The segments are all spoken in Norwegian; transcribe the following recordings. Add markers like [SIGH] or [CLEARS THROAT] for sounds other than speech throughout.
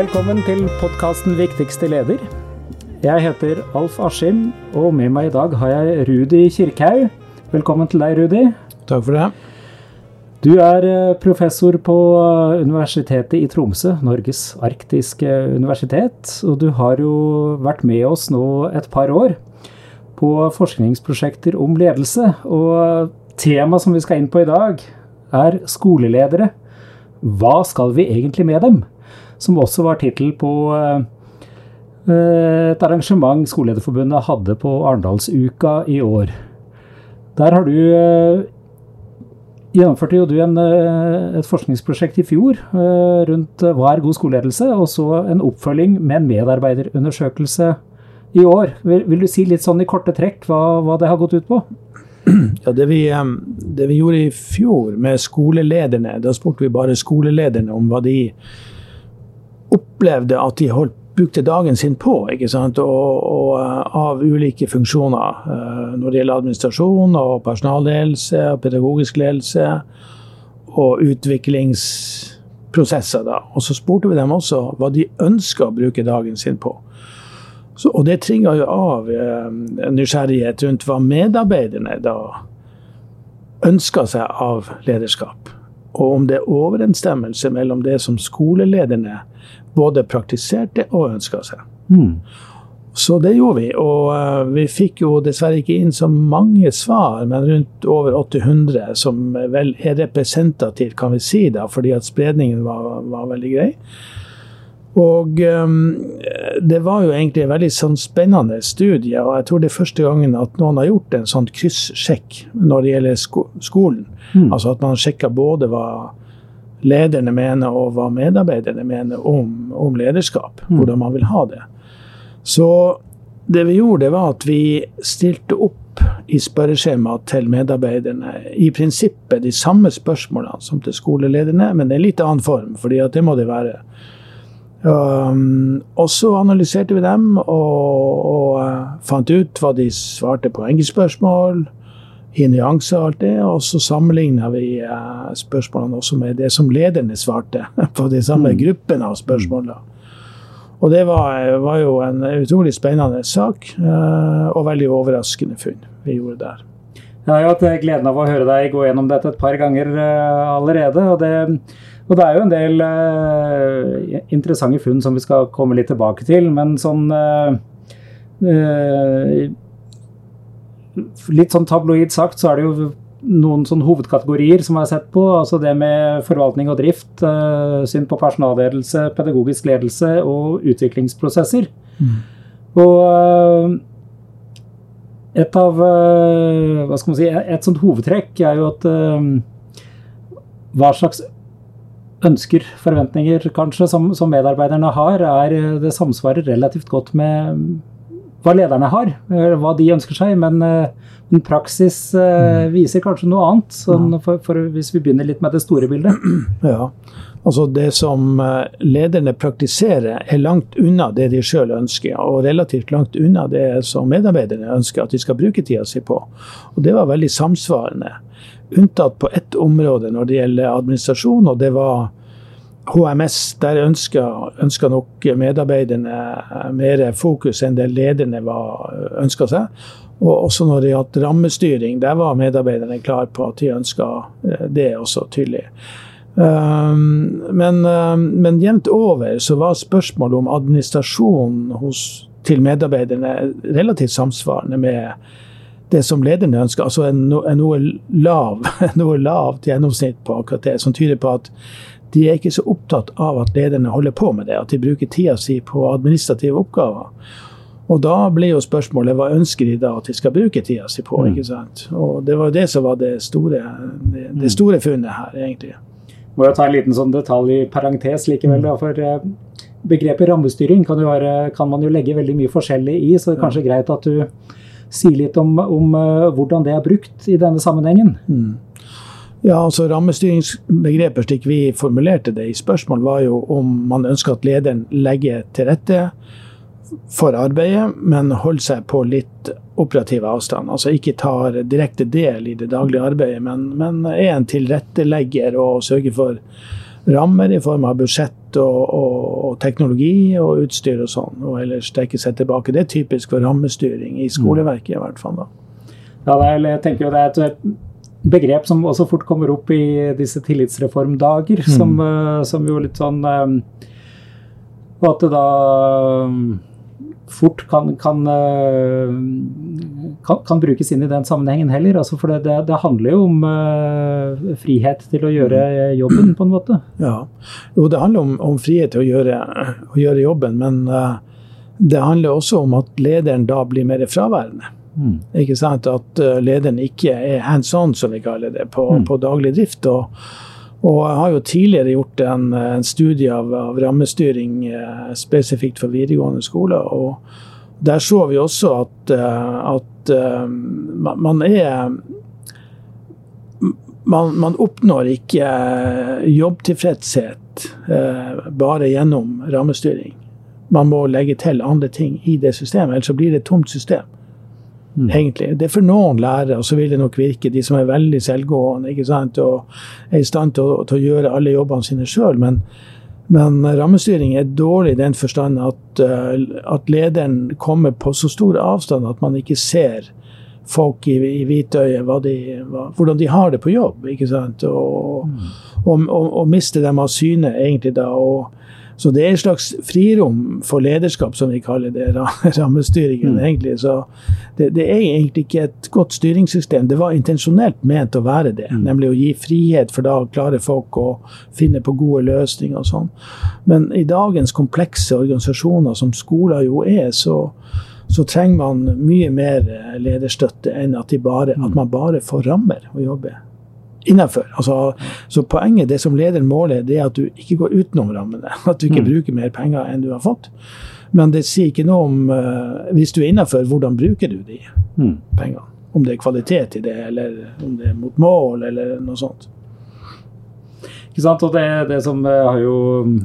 Velkommen til podkasten Viktigste leder. Jeg heter Alf Askim, og med meg i dag har jeg Rudi Kirkhaug. Velkommen til deg, Rudi. Takk for det. Du er eh, professor på eh, Universitetet i Tromsø, Norges arktiske universitet. Og du har jo vært med oss nå et par år på forskningsprosjekter om ledelse. Og temaet som vi skal inn på i dag, er skoleledere. Hva skal vi egentlig med dem? Som også var tittel på eh, et arrangement Skolelederforbundet hadde på Arendalsuka i år. Der har du gjennomførte jo du en, et forskningsprosjekt i fjor rundt hva er god skoleledelse, og så en oppfølging med en medarbeiderundersøkelse i år. Vil, vil, du si litt sånn i korte trekk hva, hva det har gått ut på? [CLEARS THROAT] Ja, det vi, det vi, gjorde i fjor med skolelederne, da spurte vi bare skolelederne om hva de opplevde at de holdt, brukte dagen sin på. ikke sant? Og, og av ulike funksjoner. Når det gjelder administrasjon og personalledelse og pedagogisk ledelse og utviklingsprosesser. da. Og så spurte vi dem også hva de ønska å bruke dagen sin på. Så, og det trigga jo av eh, nysgjerrighet rundt hva medarbeiderne da ønska seg av lederskap. Og om det er overensstemmelse mellom det som skolelederne både praktiserte og ønska seg. Mm. Så det gjorde vi. Og uh, vi fikk jo dessverre ikke inn så mange svar, men rundt over 800, som vel er representativt, kan vi si, da, fordi at spredningen var, var veldig grei. Og um, det var jo egentlig en veldig sånn spennende studie, og jeg tror det er første gangen at noen har gjort en sånn kryssjekk når det gjelder sko skolen. Mm. Altså at man sjekker både hva lederne mener og hva medarbeiderne mener om, om lederskap. Mm. Hvordan man vil ha det. Så det vi gjorde, det var at vi stilte opp i spørreskjemaet til medarbeiderne i prinsippet de samme spørsmålene som til skolelederne, men i en litt annen form, for det må det være. Um, og så analyserte vi dem og, og uh, fant ut hva de svarte på enkeltspørsmål, i nyanser og alt det. Og så sammenligna vi uh, spørsmålene også med det som lederne svarte [LAUGHS] på de samme mm. gruppene av spørsmål. Og det var, var, jo en utrolig spennende sak, uh, og veldig overraskende funn vi gjorde der. Jeg har jo hatt gleden av å høre deg gå gjennom dette et par ganger allerede. og det og det er jo en del uh, interessante funn som vi skal komme litt tilbake til, men sånn uh, uh, Litt sånn tabloid sagt, så er det jo noen sånn hovedkategorier som jeg har sett på. Altså det med forvaltning og drift, syn på personalledelse, pedagogisk ledelse og utviklingsprosesser. Mm. Og et av Hva skal man si Et sånt hovedtrekk er jo at hva slags ønsker, forventninger kanskje, som, som, medarbeiderne har, er det samsvarer relativt godt med hva lederne har, hva de ønsker seg. Men, eh, men praksis mm. viser kanskje noe annet, sånn for, for hvis vi begynner litt med det store bildet. [CLEARS THROAT] Ja, altså Det som eh, lederne praktiserer, er langt unna det de sjøl ønsker, og relativt langt unna det som medarbeiderne ønsker at de skal bruke tida si på. Og Det var veldig samsvarende unntatt på ett område når det gjelder administrasjon, og det var HMS. Der ønska nok medarbeiderne mer fokus enn det lederne ønska seg. Og også når det gjaldt rammestyring, der var medarbeiderne klar på at de ønska eh, det også tydelig. Um, men, um, men jevnt over så var spørsmålet om administrasjon hos, til medarbeiderne relativt samsvarende med det som lederne ønsker, altså en, en noe, lav, [LAUGHS] noe lavt gjennomsnitt på akkurat det, som tyder på at de er ikke så opptatt av at lederne holder på med det, at de bruker tida si på administrative oppgaver. Og da blir jo spørsmålet hva ønsker de da at de skal bruke tida si på? Mm. ikke sant? Og det var jo det som var det store, det, det mm. store funnet her, egentlig. Må jo ta en liten sånn detalj i parentes likevel, da, for eh, begrepet rammestyring kan, være, kan, man jo legge veldig mye forskjellig i, så det er kanskje greit at du sier litt om, om uh, hvordan det er brukt i denne sammenhengen? Mm. Ja, altså Rammestyringsbegrepet slik vi formulerte det i spørsmål, var jo om man ønsker at lederen legger til rette for arbeidet, men holder seg på litt operativ avstand. Altså ikke tar direkte del i det daglige arbeidet, men, men er en tilrettelegger og sørger for rammer i form av budsjett og, og, og teknologi og utstyr og sånn, og ellers trekke seg tilbake. Det er typisk for rammestyring i skoleverket i hvert fall. da. Ja, jeg tenker jo det er et begrep som også fort kommer opp i disse tillitsreformdager, mm. som, eh, som, jo litt sånn Og at det da fort kan, kan, eh, kan, kan, brukes inn i den sammenhengen heller. Altså for det, det, det, handler jo om uh, frihet til å gjøre jobben, på en måte. Ja, jo det handler om, om frihet til å gjøre, å gjøre jobben, men uh, det handler også om at lederen da blir mer fraværende. Mm. Ikke sant? At uh, lederen ikke er hands on, som vi kaller det, på, mm. på daglig drift. og og jeg har jo tidligere gjort en, en studie av, av rammestyring eh, spesifikt for videregående skoler. og Der så vi også at, eh, at uh, man er man, man, oppnår ikke jobbtilfredshet bare gjennom rammestyring. Man må legge til andre ting i det systemet, ellers så blir det et tomt system. Mm. egentlig. Det er for noen lærere, og så vil det nok virke, de som er veldig selvgående ikke sant, og er i stand til å, til å gjøre alle jobbene sine sjøl. Men, men, rammestyring er dårlig i den forstand at, uh, at, lederen kommer på så stor avstand at man ikke ser folk i, i hvitøyet hvordan de har det på jobb. ikke sant, Og, mm. og, og, og mister dem av syne, egentlig da. og så det er et slags frirom for lederskap, som vi kaller det, [LAUGHS] rammestyringen. Mm. egentlig. Så det, det, er egentlig ikke et godt styringssystem. Det var intensjonelt ment å være det. Mm. Nemlig å gi frihet, for da klarer folk å finne på gode løsninger og sånn. Men i dagens komplekse organisasjoner, som skoler jo er, så, så trenger man mye mer lederstøtte enn at, bare, at man bare får rammer å jobbe innafor. Altså, så poenget, det som lederen måler, det er at du ikke går utenom rammene. [LAUGHS] At du ikke mm. bruker mer penger enn du har fått. Men det sier ikke noe om, uh, hvis du er innafor, hvordan bruker du de mm. pengene. Om det er kvalitet i det, eller om det er mot mål, eller noe sånt. Ikke sant, og det, det som uh, har jo mm,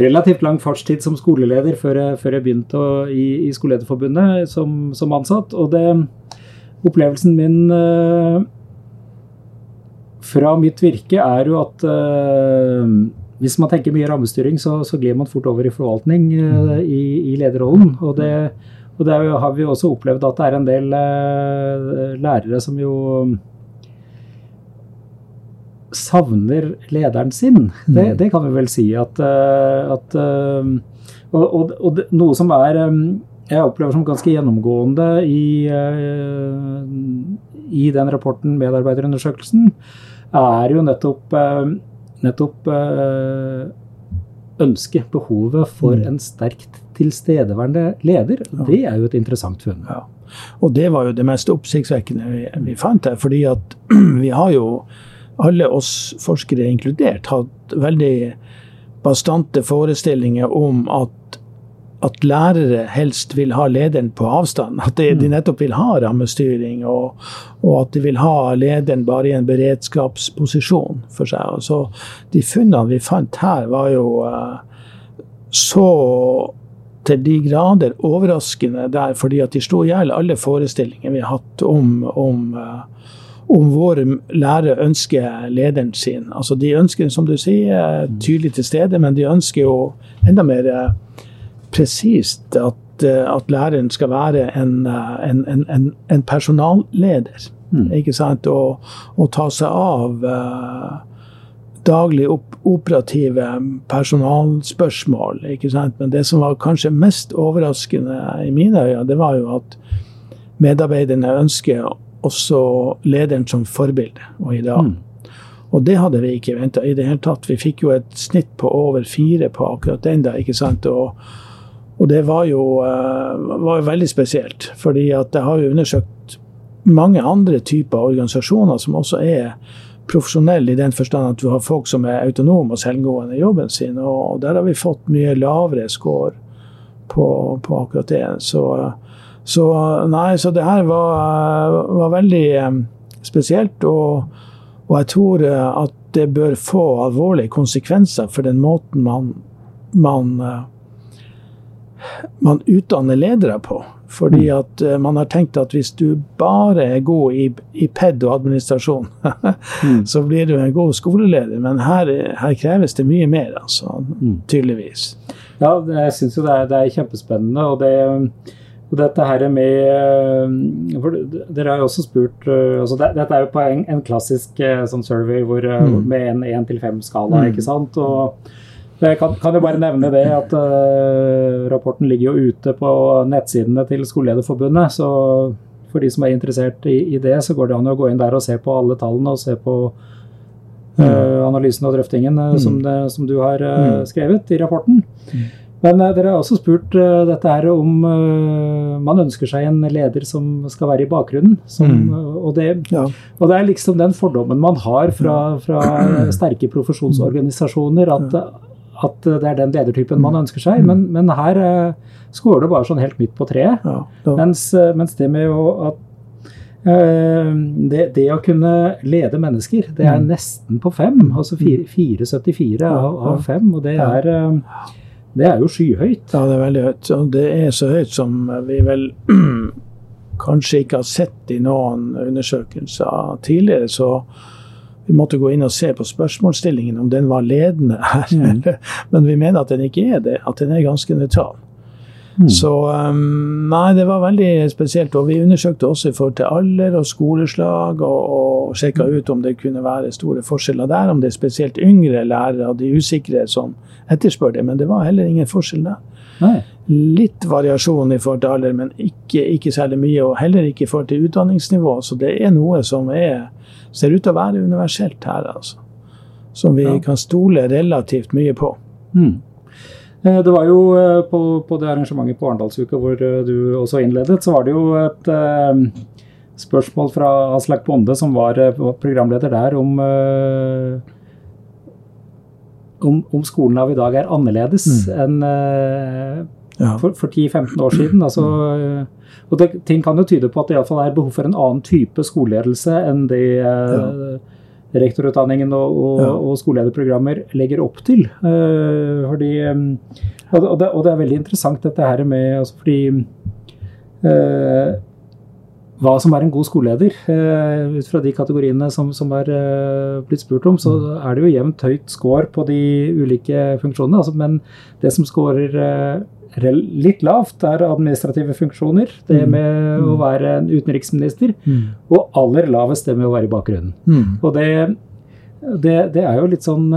relativt lang fartstid som skoleleder før jeg, før jeg begynte å, i, i Skolelederforbundet som, som, ansatt. Og det opplevelsen min uh, fra mitt virke er jo at uh, hvis man tenker mye rammestyring, så, så glir man fort over i forvaltning uh, i, i, lederrollen. Og det, og det har vi også opplevd at det er en del uh, lærere som jo savner lederen sin. Det, mm. det, kan vi vel si at, at og, og, og noe som er jeg opplever som ganske gjennomgående i, i den rapporten, medarbeiderundersøkelsen, er jo nettopp, eh, nettopp eh, ønsket, behovet for mm. en sterkt tilstedeværende leder. Det er jo et interessant funn. Ja. Og det var jo det mest oppsiktsvekkende vi, vi fant her. fordi at [CLEARS THROAT] vi har jo, alle oss forskere inkludert, hatt veldig bastante forestillinger om at at lærere helst vil ha lederen på avstand. At de, de mm. nettopp vil ha rammestyring, og, og, at de vil ha lederen bare i en beredskapsposisjon for seg. Så de funnene vi fant her, var jo uh, så til de grader overraskende der, fordi at de slo i hjel alle forestillinger vi har hatt om, om uh, om våre lærere ønsker lederen sin. Altså De ønsker, som du sier, tydelig til stede, men de ønsker jo enda mer presist at, eh, at, læreren skal være en, eh, en, en, en personalleder. Mm. Ikke sant? Og, og, ta seg av uh, daglig op operative personalspørsmål. Ikke sant? Men det som var kanskje mest overraskende i mine øyne, det var jo at medarbeiderne ønsker også lederen som forbilde og ideal. Mm. Og det hadde vi ikke venta i det hele tatt. Vi fikk jo et snitt på over fire på akkurat den da. ikke sant? Og, og det var jo, eh, var jo veldig spesielt, fordi at jeg har jo undersøkt mange andre typer organisasjoner som også er profesjonelle i den forstand at du har folk som er autonome og selvgående i jobben sin. Og der har vi fått mye lavere score på, på akkurat det. Så, så, nei, så det her var, var veldig eh, spesielt. Og, og, jeg tror eh, at det bør få alvorlige konsekvenser for den måten man, man man utdanner ledere på. Fordi at uh, man har tenkt at hvis du bare er god i, i PED og administrasjon, [LAUGHS] mm. så blir du en god skoleleder. Men her, her kreves det mye mer, altså. Mm. Tydeligvis. Ja, jeg syns jo det er, det er, kjempespennende. og det og dette her med for Dere har jo også spurt altså det, Dette er jo på en, en klassisk sånn survey hvor, mm. med en 1-5-skala, mm. ikke sant? Og jeg kan, kan, jo bare nevne det at uh, rapporten ligger jo ute på nettsidene til Skolelederforbundet. Så for de som er interessert i, i, det, så går det an å gå inn der og se på alle tallene og se på uh, analysen og drøftingen uh, mm. som, det, som, du har mm. skrevet i rapporten. Men dere har også spurt dette her om man ønsker seg en leder som skal være i bakgrunnen. Som, mm. og, det, ja. og, det, er liksom den fordommen man har fra, fra [CLEARS THROAT] sterke profesjonsorganisasjoner at at det er den ledertypen man ønsker seg. Men, men her uh, skårer du bare sånn helt midt på treet. Ja, mens, uh, mens, det med å at det, det, å kunne lede mennesker, det er mm. nesten på fem. Altså 4,74 av, av fem. Og det er, det er jo skyhøyt. Ja, det er veldig høyt. Og det er så høyt som vi vel [CLEARS THROAT] kanskje ikke har sett i noen undersøkelser tidligere. så vi måtte gå inn og se på spørsmålsstillingen, om den var ledende her. Mm. [LAUGHS] Men vi mener at den ikke er det, at den er ganske nøytral. Mm. Så um, nei, det var veldig spesielt. Og vi undersøkte også i forhold til alder og skoleslag, og, og sjekka ut om det kunne være store forskjeller der. Om det er spesielt yngre lærere og de usikre som etterspør det. Men det var heller ingen forskjell der. Nei. Litt variasjon i forhold til alder, men ikke, ikke særlig mye. Og heller ikke i forhold til utdanningsnivå. Så det er noe som er ser ut til å være universelt her, altså. Som vi ja. kan stole relativt mye på. Mm. Det var jo eh, på, på, det arrangementet på Arendalsuka hvor eh, du også innledet, så var det jo et eh, spørsmål fra Aslak Bonde, som var programleder der, om, om, om skolen av i dag er annerledes mm. enn ja. for, for 10-15 år siden. Altså, og det, ting kan jo tyde på at det iallfall er behov for en annen type skoleledelse enn det ja. rektorutdanningen og, og, ja. og, skolelederprogrammer legger opp til. Uh, fordi, og, det, og, det, er veldig interessant dette her med altså fordi uh, hva som er en god skoleleder. Uh, ut fra de kategoriene som, som er blitt spurt om, så mm. er det jo jevnt høyt score på de ulike funksjonene. Altså, men det som scorer litt lavt er administrative funksjoner. Det mm. med mm. å være en utenriksminister. Mm. Og aller lavest det med å være i bakgrunnen. Mm. Og det, det, det, er jo litt sånn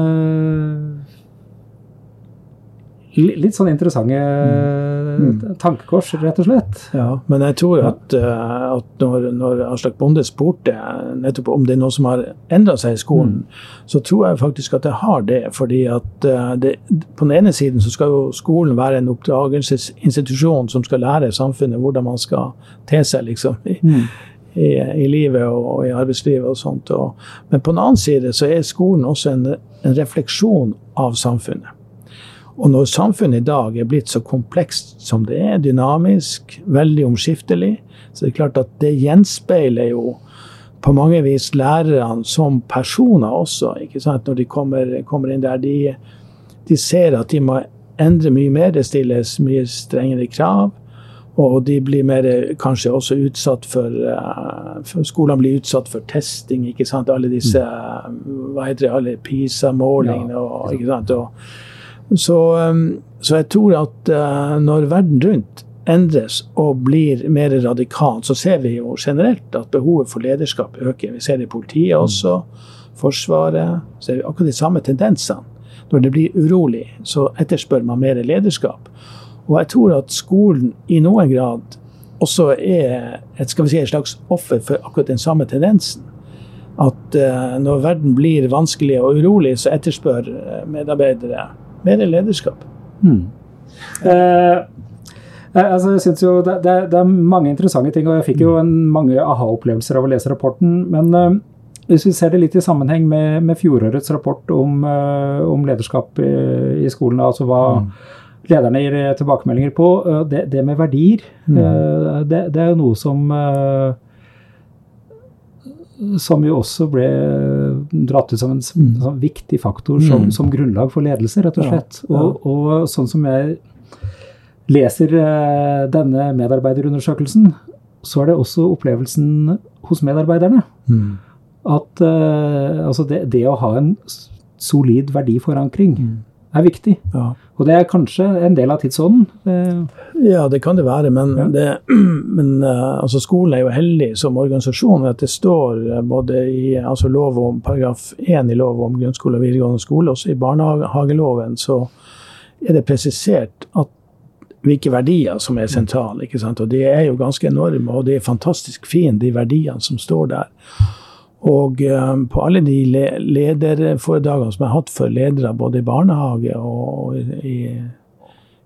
litt sånn interessante mm. mm. tankekors, rett og slett. Ja, men jeg tror at, uh, at når, når Aslak Bonde spurte nettopp om det er noe som har endra seg i skolen, mm. så tror jeg faktisk at det har det. fordi at uh, det, på den ene siden så skal jo skolen være en oppdragelsesinstitusjon som skal lære samfunnet hvordan man skal te seg liksom, i, mm. i, i livet og, og, i arbeidslivet og sånt. Og, men på den annen side så er skolen også en, en refleksjon av samfunnet. Og når samfunnet i dag er blitt så komplekst som det er, dynamisk, veldig omskiftelig, så det er klart at det gjenspeiler jo på mange vis lærerne som personer også. ikke sant? Når de kommer, kommer inn der. De, de, ser at de må endre mye mer. Det stilles mye strengere krav. Og de blir mer, kanskje også utsatt for, uh, for Skolene blir utsatt for testing. ikke sant? Alle disse mm. hva heter det, alle PISA-målingene. og, ikke sant? Og, så, um, så jeg tror at uh, når verden rundt endres og blir mer radikal, så ser vi jo generelt at behovet for lederskap øker. Vi ser det i politiet også, Forsvaret. ser vi akkurat de samme tendensene. Når det blir urolig, så etterspør man mer lederskap. Og jeg tror at skolen i noen grad også er et, skal vi si, et slags offer for akkurat den samme tendensen. At uh, når verden blir vanskelig og urolig, så etterspør uh, medarbeidere mer lederskap. Mm. Eh, altså, jeg synes jo det, det, det, er mange interessante ting, og jeg fikk jo en, mange aha-opplevelser av å lese rapporten. Men eh, hvis vi ser det litt i sammenheng med, med fjorårets rapport om, eh, om lederskap i, i, skolen, altså hva mm. lederne gir tilbakemeldinger på, uh, det, det, med verdier, mm. det, er jo noe som som jo også ble dratt ut som en sånn viktig faktor som, mm. som, grunnlag for ledelse, rett og slett. Og, og, sånn som jeg leser eh, denne medarbeiderundersøkelsen, så er det også opplevelsen hos medarbeiderne. Mm. At eh, altså det, det å ha en solid verdiforankring Mm. Er viktig. Ja. Og det er kanskje en del av tidsånden. Eh, Ja, det kan det være, men, Ja. det, [CLEARS THROAT] men eh, altså skolen er jo heldig som organisasjon at det står eh, både i altså lov om paragraf 1 i lov om grunnskole og videregående skole, også i barnehageloven, så er det presisert at hvilke verdier som er sentrale. ikke sant? Og de er jo ganske enorme, og det er fantastisk fine, de verdiene som står der. Og eh, på alle de le lederforedragene som jeg har hatt for ledere både i barnehage og i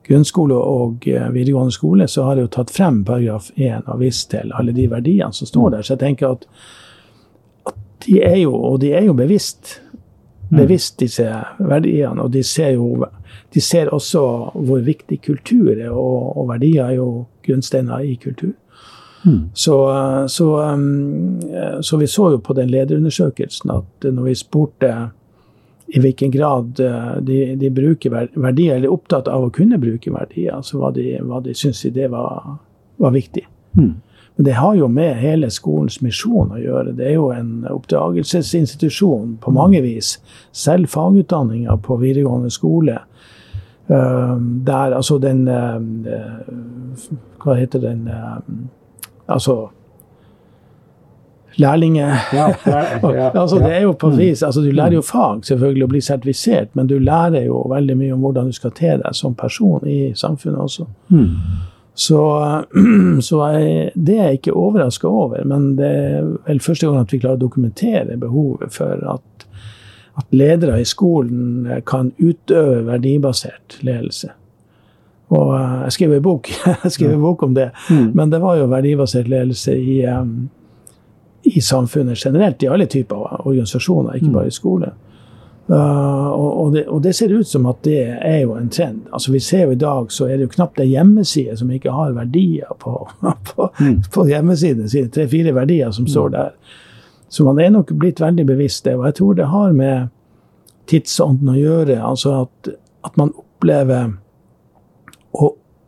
grunnskole og eh, videregående skole, så har jeg jo tatt frem paragraf 1 og vist til alle de verdiene som står der. Så jeg tenker at, at de er jo, og de er jo bevisst, bevisst disse verdiene, og de ser jo de ser også hvor viktig kultur er, og, og verdier er jo grunnsteiner i kultur. Så, eh, så, eh, så vi så jo på den lederundersøkelsen at når vi spurte i hvilken grad eh, de, de bruker verdier, eller er opptatt av å kunne bruke verdier, så var de, var de, syns de det var, var viktig. Mm. Men det har jo med hele skolens misjon å gjøre. Det er jo en oppdragelsesinstitusjon på mange vis. Selv fagutdanninga på videregående skole, eh, der altså den eh, Hva heter den eh, Altså lærlinge... ja, ja, [LAUGHS] altså, det er jo på Mm. vis, altså, Du lærer jo fag, selvfølgelig, å bli sertifisert, men du lærer jo veldig mye om hvordan du skal te deg som person i samfunnet også. Mm. Så, [CLEARS THROAT] så jeg, det er jeg ikke overraska over, men det er vel første gang at vi klarer å dokumentere behovet for at, at ledere i skolen kan utøve verdibasert ledelse. Og eh, jeg skrev en bok, [LAUGHS] jeg skrev en bok om det, Mm. men det var jo verdibasert ledelse i, um, i samfunnet generelt, i alle typer organisasjoner, ikke bare i skole. Uh, og, og, det, og det ser ut som at det er jo en trend. Altså Vi ser jo i dag så er det jo knapt en hjemmeside som ikke har verdier på, [LAUGHS] på, Mm. på hjemmesiden sine. Tre-fire verdier som står der. Så man er nok blitt veldig bevisst det. Og jeg tror det har med tidsånden å gjøre. Altså at, at man opplever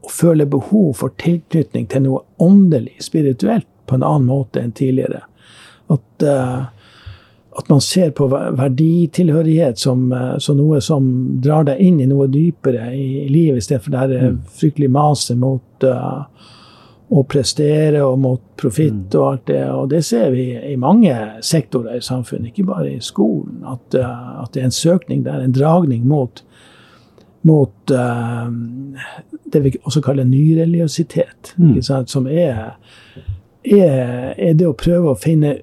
å, føler føle behov for tilknytning til noe åndelig, spirituelt, på en annen måte enn tidligere. At, uh, at man ser på verditilhørighet som, uh, som noe som drar deg inn i noe dypere i, livet, i stedet for det her fryktelig maset mot uh, å prestere og mot profitt og alt det. Og det ser vi i mange sektorer i samfunnet, ikke bare i skolen. At, at det er en søkning der, en dragning mot mot eh, det vi også kaller nyreligiositet. Mm. Som er, er, er det å prøve å finne,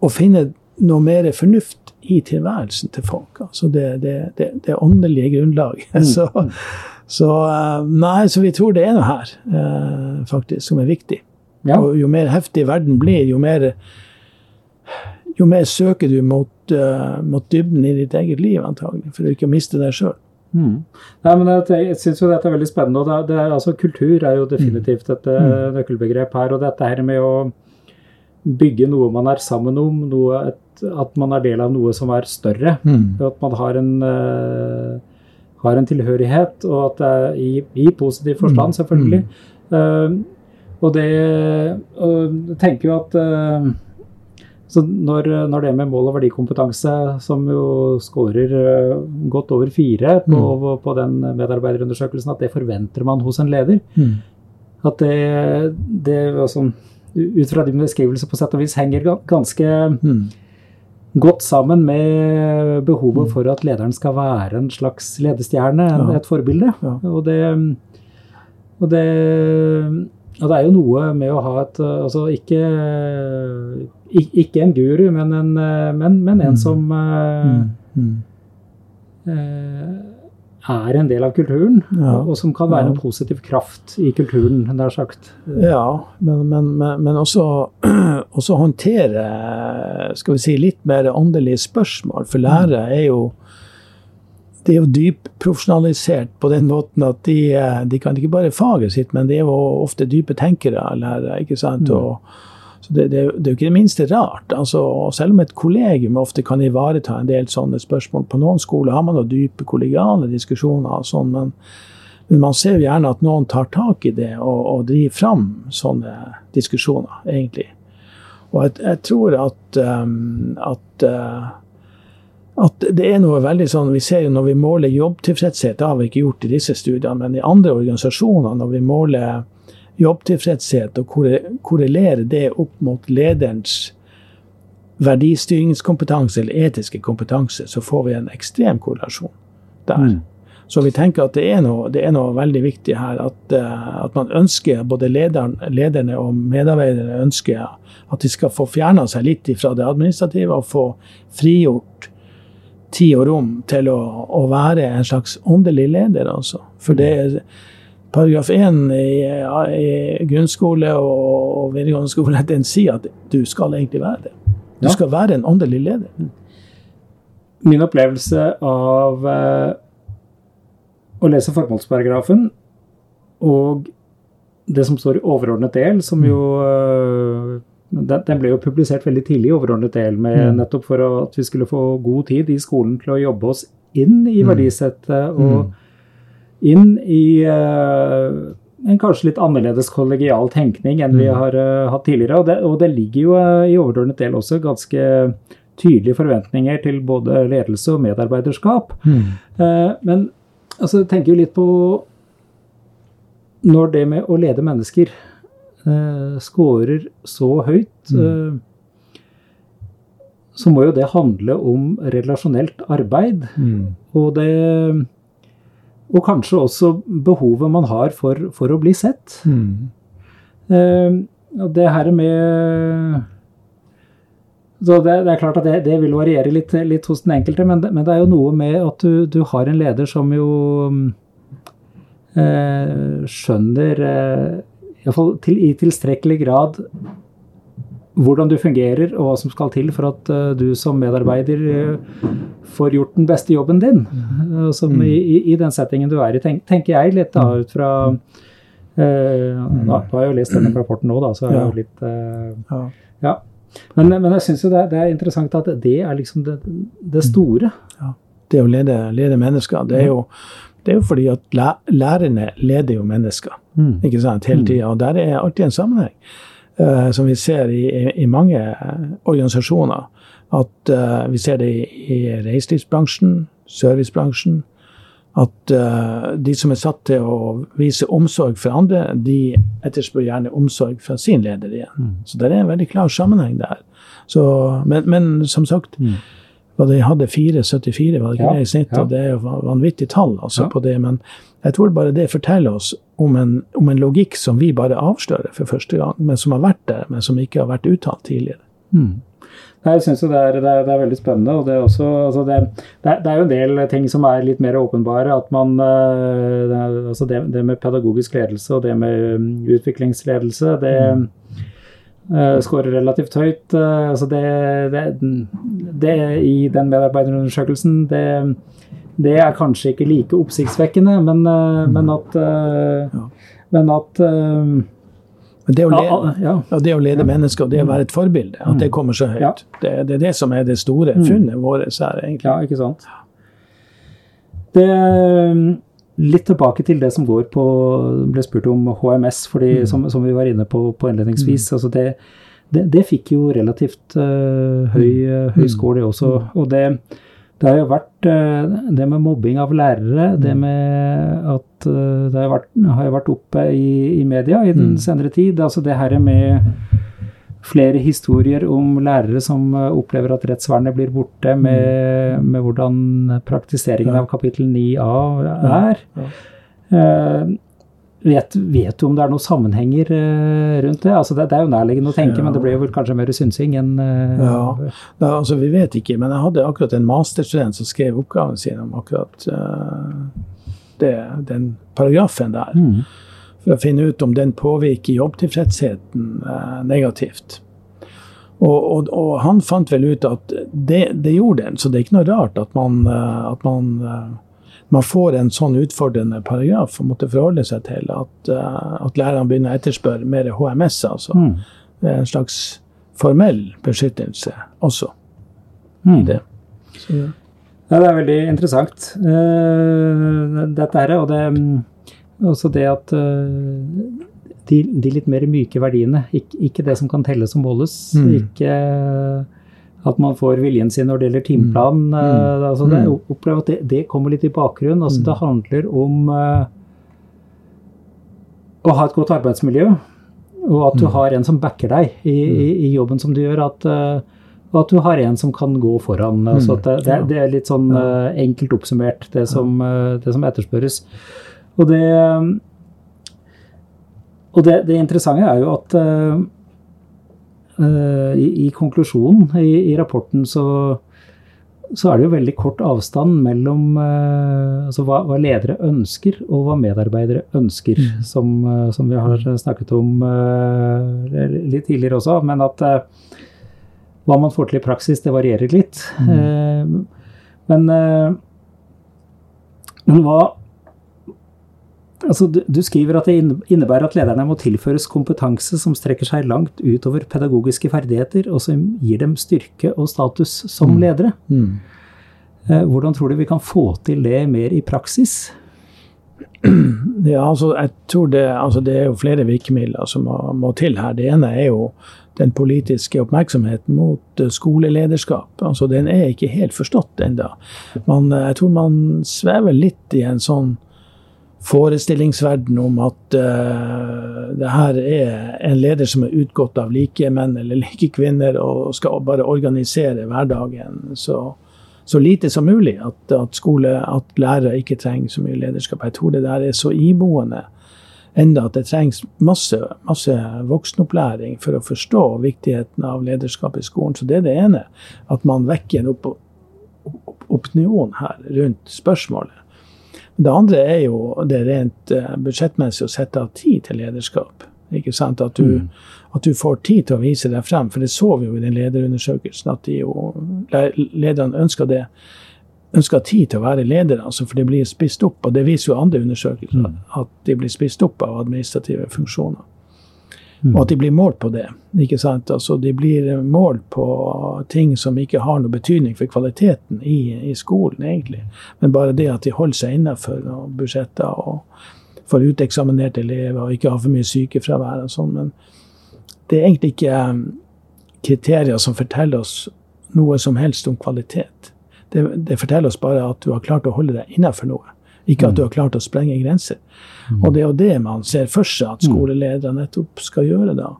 å finne noe mer fornuft i tilværelsen til folk. Altså det, det, det, det åndelige grunnlaget. [LAUGHS] Så, så, eh, nei, så vi tror det er noe her, eh, faktisk, som er viktig. Ja. Og jo mer heftig verden blir, jo mer, jo mer søker du mot, eh, mot dybden i ditt eget liv, antagelig, for å ikke miste deg sjøl. Mm. Nei, men jeg, jeg syns jo dette er veldig spennende. og det, det altså, Kultur er jo definitivt et mm. nøkkelbegrep her. Og dette her med å bygge noe man er sammen om, noe, et, at man er del av noe som er større. At man har en, uh, har en tilhørighet, og at det er i, i positiv forstand, selvfølgelig. Uh, og det uh, tenker jo at eh, så når, når det med mål- og verdikompetanse, som jo scorer eh, godt over fire på, på den medarbeiderundersøkelsen, at det forventer man hos en leder. Mm. At det, det altså, ut fra din beskrivelse på sett og vis henger ganske Mm. godt sammen med behovet for at lederen skal være en slags ledestjerne, Ja. et forbilde. Ja. Og, det, og, det, og det er jo noe med å ha et uh, Altså ikke, ikke en guru, men en, uh, men, men en som uh, Mm. Mm. er en del av kulturen, Ja. og som kan være en positiv kraft i kulturen, nær sagt. Ja, men, men, men, men også, [CLEARS THROAT] også håndtere skal vi si, litt mer åndelige spørsmål. For lærere er jo det er jo dypprofesjonalisert på den måten at de, eh, de kan ikke bare faget sitt, men de er jo ofte dype tenkere, lærere. ikke sant? Og, så det, det, det er jo ikke det minste rart. altså, og Selv om et kollegium ofte kan ivareta en del sånne spørsmål På noen skoler har man jo dype kollegiale diskusjoner, og sånn, men, Men man ser jo gjerne at noen tar tak i det og, og driver fram sånne diskusjoner, egentlig. Og jeg, jeg tror at, um, at, uh, at det er noe veldig sånn Vi ser jo når vi måler jobbtilfredshet, det har vi ikke gjort i disse studiene, men i andre organisasjoner, når vi måler jobbtilfredshet og korrelerer det opp mot lederens verdistyringskompetanse eller etiske kompetanse, så får vi en ekstrem korrelasjon der. Mm. Så vi tenker at det er noe, det er noe veldig viktig her. At, uh, at man ønsker, både lederen, lederne og medarbeiderne ønsker at de skal få fjerna seg litt fra det administrative og få frigjort tid og rom til å, å være en slags åndelig leder. Altså. For det er paragraf 1 i, i grunnskole og, og videregående skole [LAUGHS] den sier at du skal egentlig være det. Du ja. skal være en åndelig leder. Min opplevelse av eh, å lese formålsparagrafen og det som står i overordnet del, som jo øh, den, ble jo publisert veldig tidlig i overordnet del, med, mm. nettopp for at vi skulle få god tid i skolen til å jobbe oss inn i mm. verdisettet og mm. inn i uh, en kanskje litt annerledes kollegial tenkning enn vi har uh, hatt tidligere. Og det, og det, ligger jo uh, i overordnet del også ganske tydelige forventninger til både ledelse og medarbeiderskap. Mm. men altså, jeg tenker jo litt på Når det med å lede mennesker eh, scorer så høyt, mm. eh, så må jo det handle om relasjonelt arbeid. Mm. Og det Og kanskje også behovet man har for, for å bli sett. Mm. Eh, det her med så det, det, er klart at det, det vil variere litt, litt, hos den enkelte, men det, men det, er jo noe med at du, du har en leder som jo eh, skjønner eh, Iallfall til, i tilstrekkelig grad hvordan du fungerer og hva som skal til for at uh, du som medarbeider uh, får gjort den beste jobben din. Uh, som mm. i, i, den settingen du er i, tenk, tenker jeg litt da ut fra uh, Nå har jeg jo lest denne rapporten nå, da, så er ja. jo litt ja. ja. Men, men jeg syns jo det, det, er interessant at det er liksom det, det store. Ja. Det å lede, lede mennesker, det er, jo, det er jo fordi at lærerne leder jo mennesker mm. ikke sant, hele mm. tida. Og der er alltid en sammenheng, uh, som vi ser i, i, i mange organisasjoner. At uh, vi ser det i, i reiselivsbransjen, servicebransjen, at uh, de som er satt til å vise omsorg for andre, de etterspør gjerne omsorg fra sin leder igjen. Mm. Så det er en veldig klar sammenheng der. Så, men, men, som sagt, mm. De hadde 4,74 var det ikke ja, det i snitt, ja. og det er jo vanvittig tall altså, ja. på det. Men jeg tror bare det forteller oss om en, om en, logikk som vi bare avslører for første gang, men som har vært der, men som ikke har vært uttalt tidligere. Mm. Nei, jeg syns det, det, det, er veldig spennende. og det er, også, altså det, det, er jo en del ting som er litt mer åpenbare. at man, eh, altså det, med pedagogisk ledelse og det med um, utviklingsledelse, det mm. Uh, skårer relativt høyt. Uh, altså det, i den medarbeiderundersøkelsen, det, det, er kanskje ikke like oppsiktsvekkende, men, uh, mm. men at, ja. men at det å, lede, ja, det å lede mennesker og det å være et forbilde, at det mm. kommer så høyt, det, det, er det som er det store mm. funnet vårt her, egentlig. Ja, ikke sant. Det, litt tilbake til det som går på ble spurt om HMS, fordi, mm. som, som, vi var inne på, på innledningsvis. Mm. altså det, det, det, fikk jo relativt uh, høy, uh, høy score, det også. Og det, det har jo vært eh, det med mobbing av lærere, det mm. med at det har, vært, har vært oppe i, i, media i den mm. senere tid. Altså det her med flere historier om lærere som eh, opplever at rettsvernet blir borte, med, mm. med hvordan praktiseringen av kapittel 9a er. Uh, Vet, vet, du om det er noen sammenhenger uh, rundt det? Altså det? det? er jo nærliggende å tenke, ja. men det blir jo kanskje mer synsing enn uh, Ja, da, altså vi vet ikke. Men jeg hadde akkurat en masterstudent som skrev oppgaven sin om akkurat det, den paragrafen der. Mm. For å finne ut om den påvirker jobbtilfredsheten negativt. Og, og, og, han fant vel ut at det, det, gjorde den, så det er ikke noe rart at man, at man man får en sånn utfordrende paragraf å måtte forholde seg til. At, uh, at lærerne begynner å etterspørre mer HMS, altså. Mm. En slags formell beskyttelse også mm. i det. Så, ja. Ja, det er veldig interessant, uh, dette her. Og det, um, også det at uh, de, de, litt mer myke verdiene, ikke, ikke, det som kan telles og måles. Mm. Ikke uh, at man får viljen sin når det gjelder timeplan. Mm. mm. Altså det, mm. opplever at det, det, kommer litt i bakgrunnen. Altså det handler om å ha et godt arbeidsmiljø, og at du har en som backer deg i, i, i jobben som du gjør. at og at du har en som kan gå foran. Altså det, det, det, er litt sånn enkelt oppsummert, det som, det som, etterspørres. Og det, og det, interessante er jo at uh, i, i, konklusjonen i, i rapporten så, så, er det jo veldig kort avstand mellom altså hva, hva, ledere ønsker, og hva medarbeidere ønsker, mm. som, som, vi har snakket om litt tidligere også. Men at hva man får til i praksis, det varierer litt. Mm. Men, men hva Altså, du, du, skriver at det innebærer at lederne må tilføres kompetanse som strekker seg langt utover pedagogiske ferdigheter, og som gir dem styrke og status som mm. ledere. Mm. Eh, hvordan tror du vi kan få til det mer i praksis? [CLEARS THROAT] Ja, altså, jeg tror det, altså, det er jo flere virkemidler som må, må til her. Det ene er jo den politiske oppmerksomheten mot eh, skolelederskap. Altså, den er ikke helt forstått ennå. Eh, jeg tror man svever litt i en sånn forestillingsverden om at uh, det her er en leder som er utgått av like menn eller like kvinner og skal bare organisere hverdagen så, så lite som mulig. At, at, skole, at lærere ikke trenger så mye lederskap. Jeg tror det der er så iboende enda at det trengs masse, masse voksenopplæring for å forstå viktigheten av lederskap i skolen. Så det er det ene. At man vekker en opinion her rundt spørsmålet. Det andre er jo det rent uh, budsjettmessig å sette av tid til lederskap. Ikke sant? At du, mm. at du, får tid til å vise deg frem. For det så vi jo i den lederundersøkelsen, at de jo, lederne ønsker det ønsker tid til å være ledere, altså for de blir spist opp. Og det viser jo andre undersøkelser, mm. at de blir spist opp av administrative funksjoner. Mm. Og at de blir målt på det. ikke sant? Altså De blir målt på ting som ikke har noe betydning for kvaliteten i, i skolen, egentlig. Men bare det at de holder seg innenfor budsjetter og får uteksaminerte elever og ikke har for mye sykefravær og sånn. Men det er egentlig ikke um, kriterier som forteller oss noe som helst om kvalitet det, det, forteller oss bare at du har klart å holde deg innenfor noe. Ikke at du mm. har klart å sprenge grenser. Mm. Og det er jo det man ser for seg at mm. skoleledere nettopp skal gjøre da.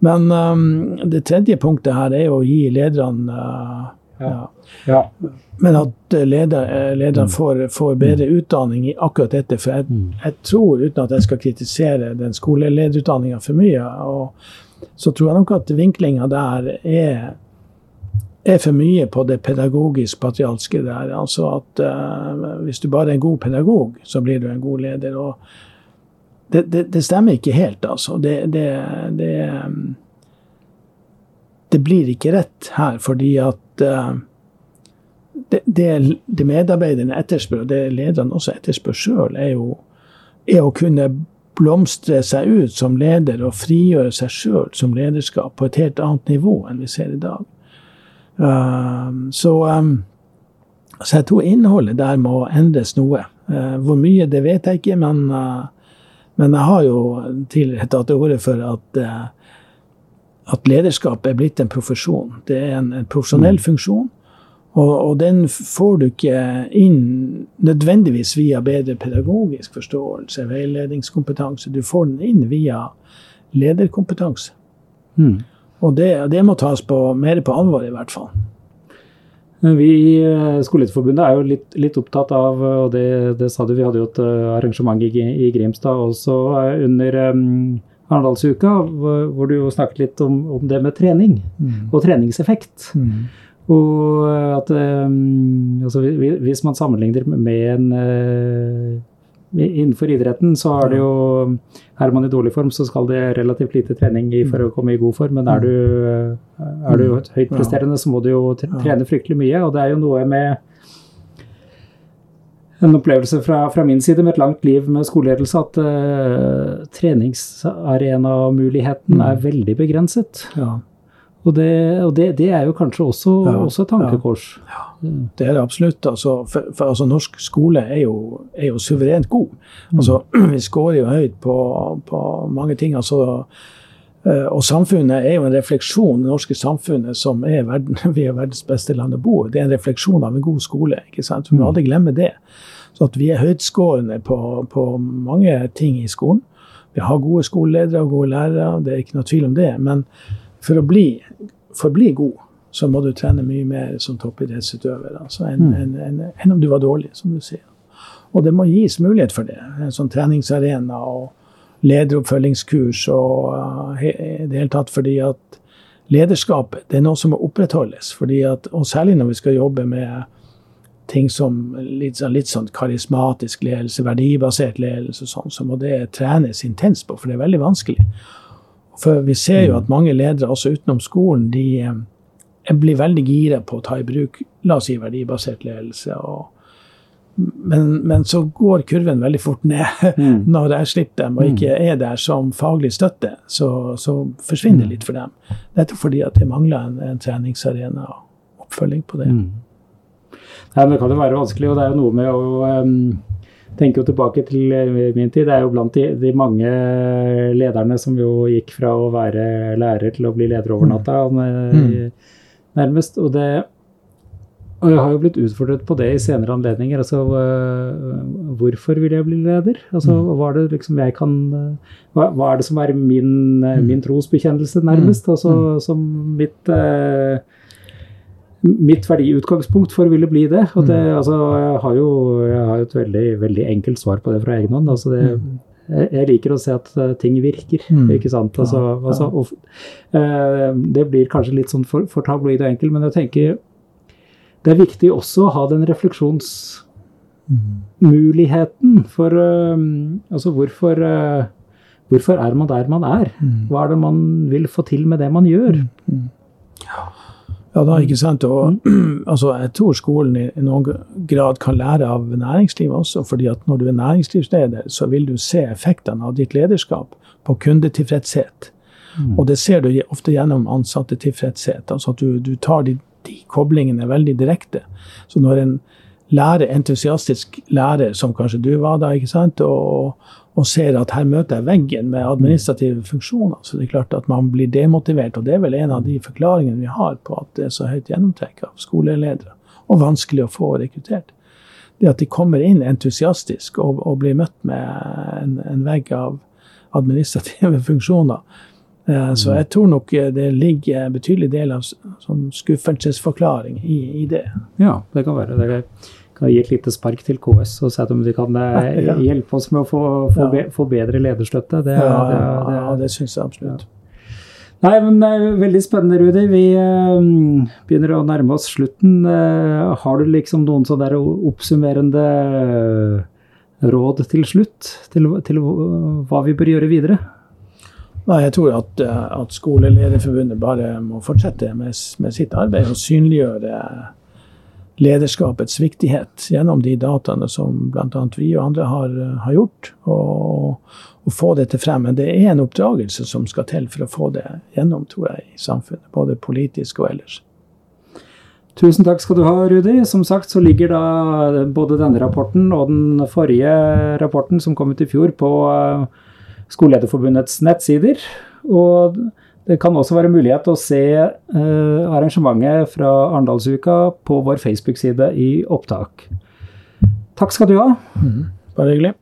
Men um, det tredje punktet her er jo å gi lederne uh, ja. Ja. Men at eh, lederne mm. får, får, bedre utdanning i akkurat dette. For jeg, jeg, tror, uten at jeg skal kritisere den skolelederutdanninga for mye, og, så tror jeg nok at vinklinga der er er for mye på det pedagogisk-patrialske der. Altså at uh, hvis du bare er en god pedagog, så blir du en god leder. Og det, det, det stemmer ikke helt, altså. Det, det, blir ikke rett her, fordi at uh, det, medarbeiderne etterspør, og det lederne også etterspør sjøl, er jo er å kunne blomstre seg ut som leder og frigjøre seg sjøl som lederskap på et helt annet nivå enn vi ser i dag. Um, så, um, så, jeg tror innholdet der må endres noe. Uh, hvor mye, det vet jeg ikke, men, uh, men jeg har jo tidligere tatt til orde for at, uh, at lederskap er blitt en profesjon. Det er en, en profesjonell mm. funksjon. Og, og, den får du ikke inn nødvendigvis via bedre pedagogisk forståelse, veiledningskompetanse. Du får den inn via lederkompetanse. Mm. Og det, det, må tas på, mer på alvor, i hvert fall. Vi i eh, Skolelederforbundet er jo litt, litt, opptatt av, og det, det, sa du, vi hadde jo et eh, arrangement i, i Grimstad også eh, under um, Arendalsuka, hvor, hvor, du jo snakket litt om, om det med trening mm. og treningseffekt. Mm. Og at um, altså, hvis man sammenligner med en uh, Innenfor idretten så er det jo Er man i dårlig form, så skal det relativt lite trening for å komme i god form. Men er du, er du mm. høyt presterende, så må du jo trene fryktelig mye. Og det er jo noe med en opplevelse fra, fra min side med et langt liv med skoleledelse at uh, treningsarenamuligheten mm. er veldig begrenset. Ja. Og det, og det, det er jo kanskje også, ja, også et tankekors. Ja, ja, det er det absolutt. Altså, for, for altså, norsk skole er jo, er jo suverent god. Altså, mm. [CLEARS THROAT] Vi scorer jo høyt på, på mange ting. altså eh, og samfunnet er jo en refleksjon, det norske samfunnet, som er verden, [LAUGHS] vi er verdens beste land å bo i. Det er en refleksjon av en god skole. ikke sant? Vi må mm. aldri glemme det. Så at vi er høytskårende på, på mange ting i skolen. Vi har gode skoleledere og gode lærere, det er ikke noe tvil om det. Men for å bli, for bli god, så må du trene mye mer som toppidrettsutøver altså enn mm. en, en, en om du var dårlig, som du sier. Og det må gis mulighet for det. En sånn treningsarena og lederoppfølgingskurs og uh, i det hele tatt fordi at lederskapet det er noe som må opprettholdes. Fordi at, og særlig når vi skal jobbe med ting som litt, litt sånn karismatisk ledelse, verdibasert ledelse og sånn, så må det trenes intenst på, for det er veldig vanskelig. For vi ser jo mm. at mange ledere, også utenom skolen, de eh, blir veldig gira på å ta i bruk la oss si verdibasert ledelse. og men, men, så går kurven veldig fort ned mm. [LAUGHS] når jeg slipper dem og mm. ikke er der som faglig støtte. Så, så forsvinner det litt for dem. Nettopp fordi at det mangler en, en treningsarena og oppfølging på det. Mm. Nei, men Det kan jo være vanskelig, og det er jo noe med å um tenker jo tilbake til eh, min tid. Det er jo blant de, de, mange lederne som jo gikk fra å være lærer til å bli leder over natta, mm. mm. nærmest. Og, det, og jeg har jo blitt utfordret på det i senere anledninger. altså Hvorfor vil jeg bli leder? Altså, mm. hva, er det liksom jeg kan, hva, hva er det som er min, mm. min trosbekjennelse, nærmest? Mm. Altså som mitt uh, mitt verdiutgangspunkt for å ville bli det. Og det mm. altså, jeg, har jo, jeg har et veldig, veldig enkelt svar på det fra egen hånd. Altså, det, mm. jeg, liker å se at uh, ting virker, mm. ikke sant. Altså, ja, ja. Altså, og, uh, det blir kanskje litt sånn for, for tabloid og enkel, men jeg tenker det er viktig også å ha den refleksjonsmuligheten. For uh, altså hvorfor Hvorfor er man der man er? Hva er det man vil få til med det man gjør? Ja. Ja, da, ikke sant. Og, [CLEARS THROAT] altså, jeg tror skolen i, i, noen grad kan lære av næringslivet også. fordi at når du er næringslivsleder, så vil du se effektene av ditt lederskap på kundetilfredshet. Mm. Og det ser du ofte gjennom ansattetilfredshet. Altså at du, du tar de, de, koblingene veldig direkte. Så når en lærer, entusiastisk lærer, som kanskje du var da, ikke sant, og, og ser at her møter jeg veggen med administrative funksjoner, så det er klart at man blir demotivert. Og det er vel en av de forklaringene vi har på at det er så høyt gjennomtrekk av skoleledere, og vanskelig å få rekruttert. Det at de kommer inn entusiastisk og, og blir møtt med en, en, vegg av administrative [LAUGHS] funksjoner. Eh, så jeg tror nok det ligger en betydelig del av sånn skuffelsesforklaring i, i, det. Ja, det kan være. det. Er kan gi et lite spark til KS og se om de kan eh, ja. hjelpe oss med å få, få, be, få bedre lederstøtte. Det, ja, det, det, ja, det syns jeg absolutt. Nei, men det er veldig spennende, Rudi. Vi uh, begynner å nærme oss slutten. Har du liksom noen sånne oppsummerende råd til slutt? Til, til, hva vi bør gjøre videre? Nei, Jeg tror at, at Skolelederforbundet bare må fortsette med, med sitt arbeid og synliggjøre lederskapets viktighet gjennom de dataene som bl.a. vi og andre har, har gjort, og, og, få dette frem. Men det er en oppdragelse som skal til for å få det gjennom, tror jeg, i samfunnet. Både politisk og ellers. Tusen takk skal du ha, Rudi. Som sagt så ligger da både denne rapporten og den forrige rapporten som kom ut i fjor, på eh, Skolelederforbundets nettsider. Og det kan også være mulighet å se eh, arrangementet fra Arendalsuka på vår Facebook-side i opptak. Takk skal du ha. Mm, bare hyggelig.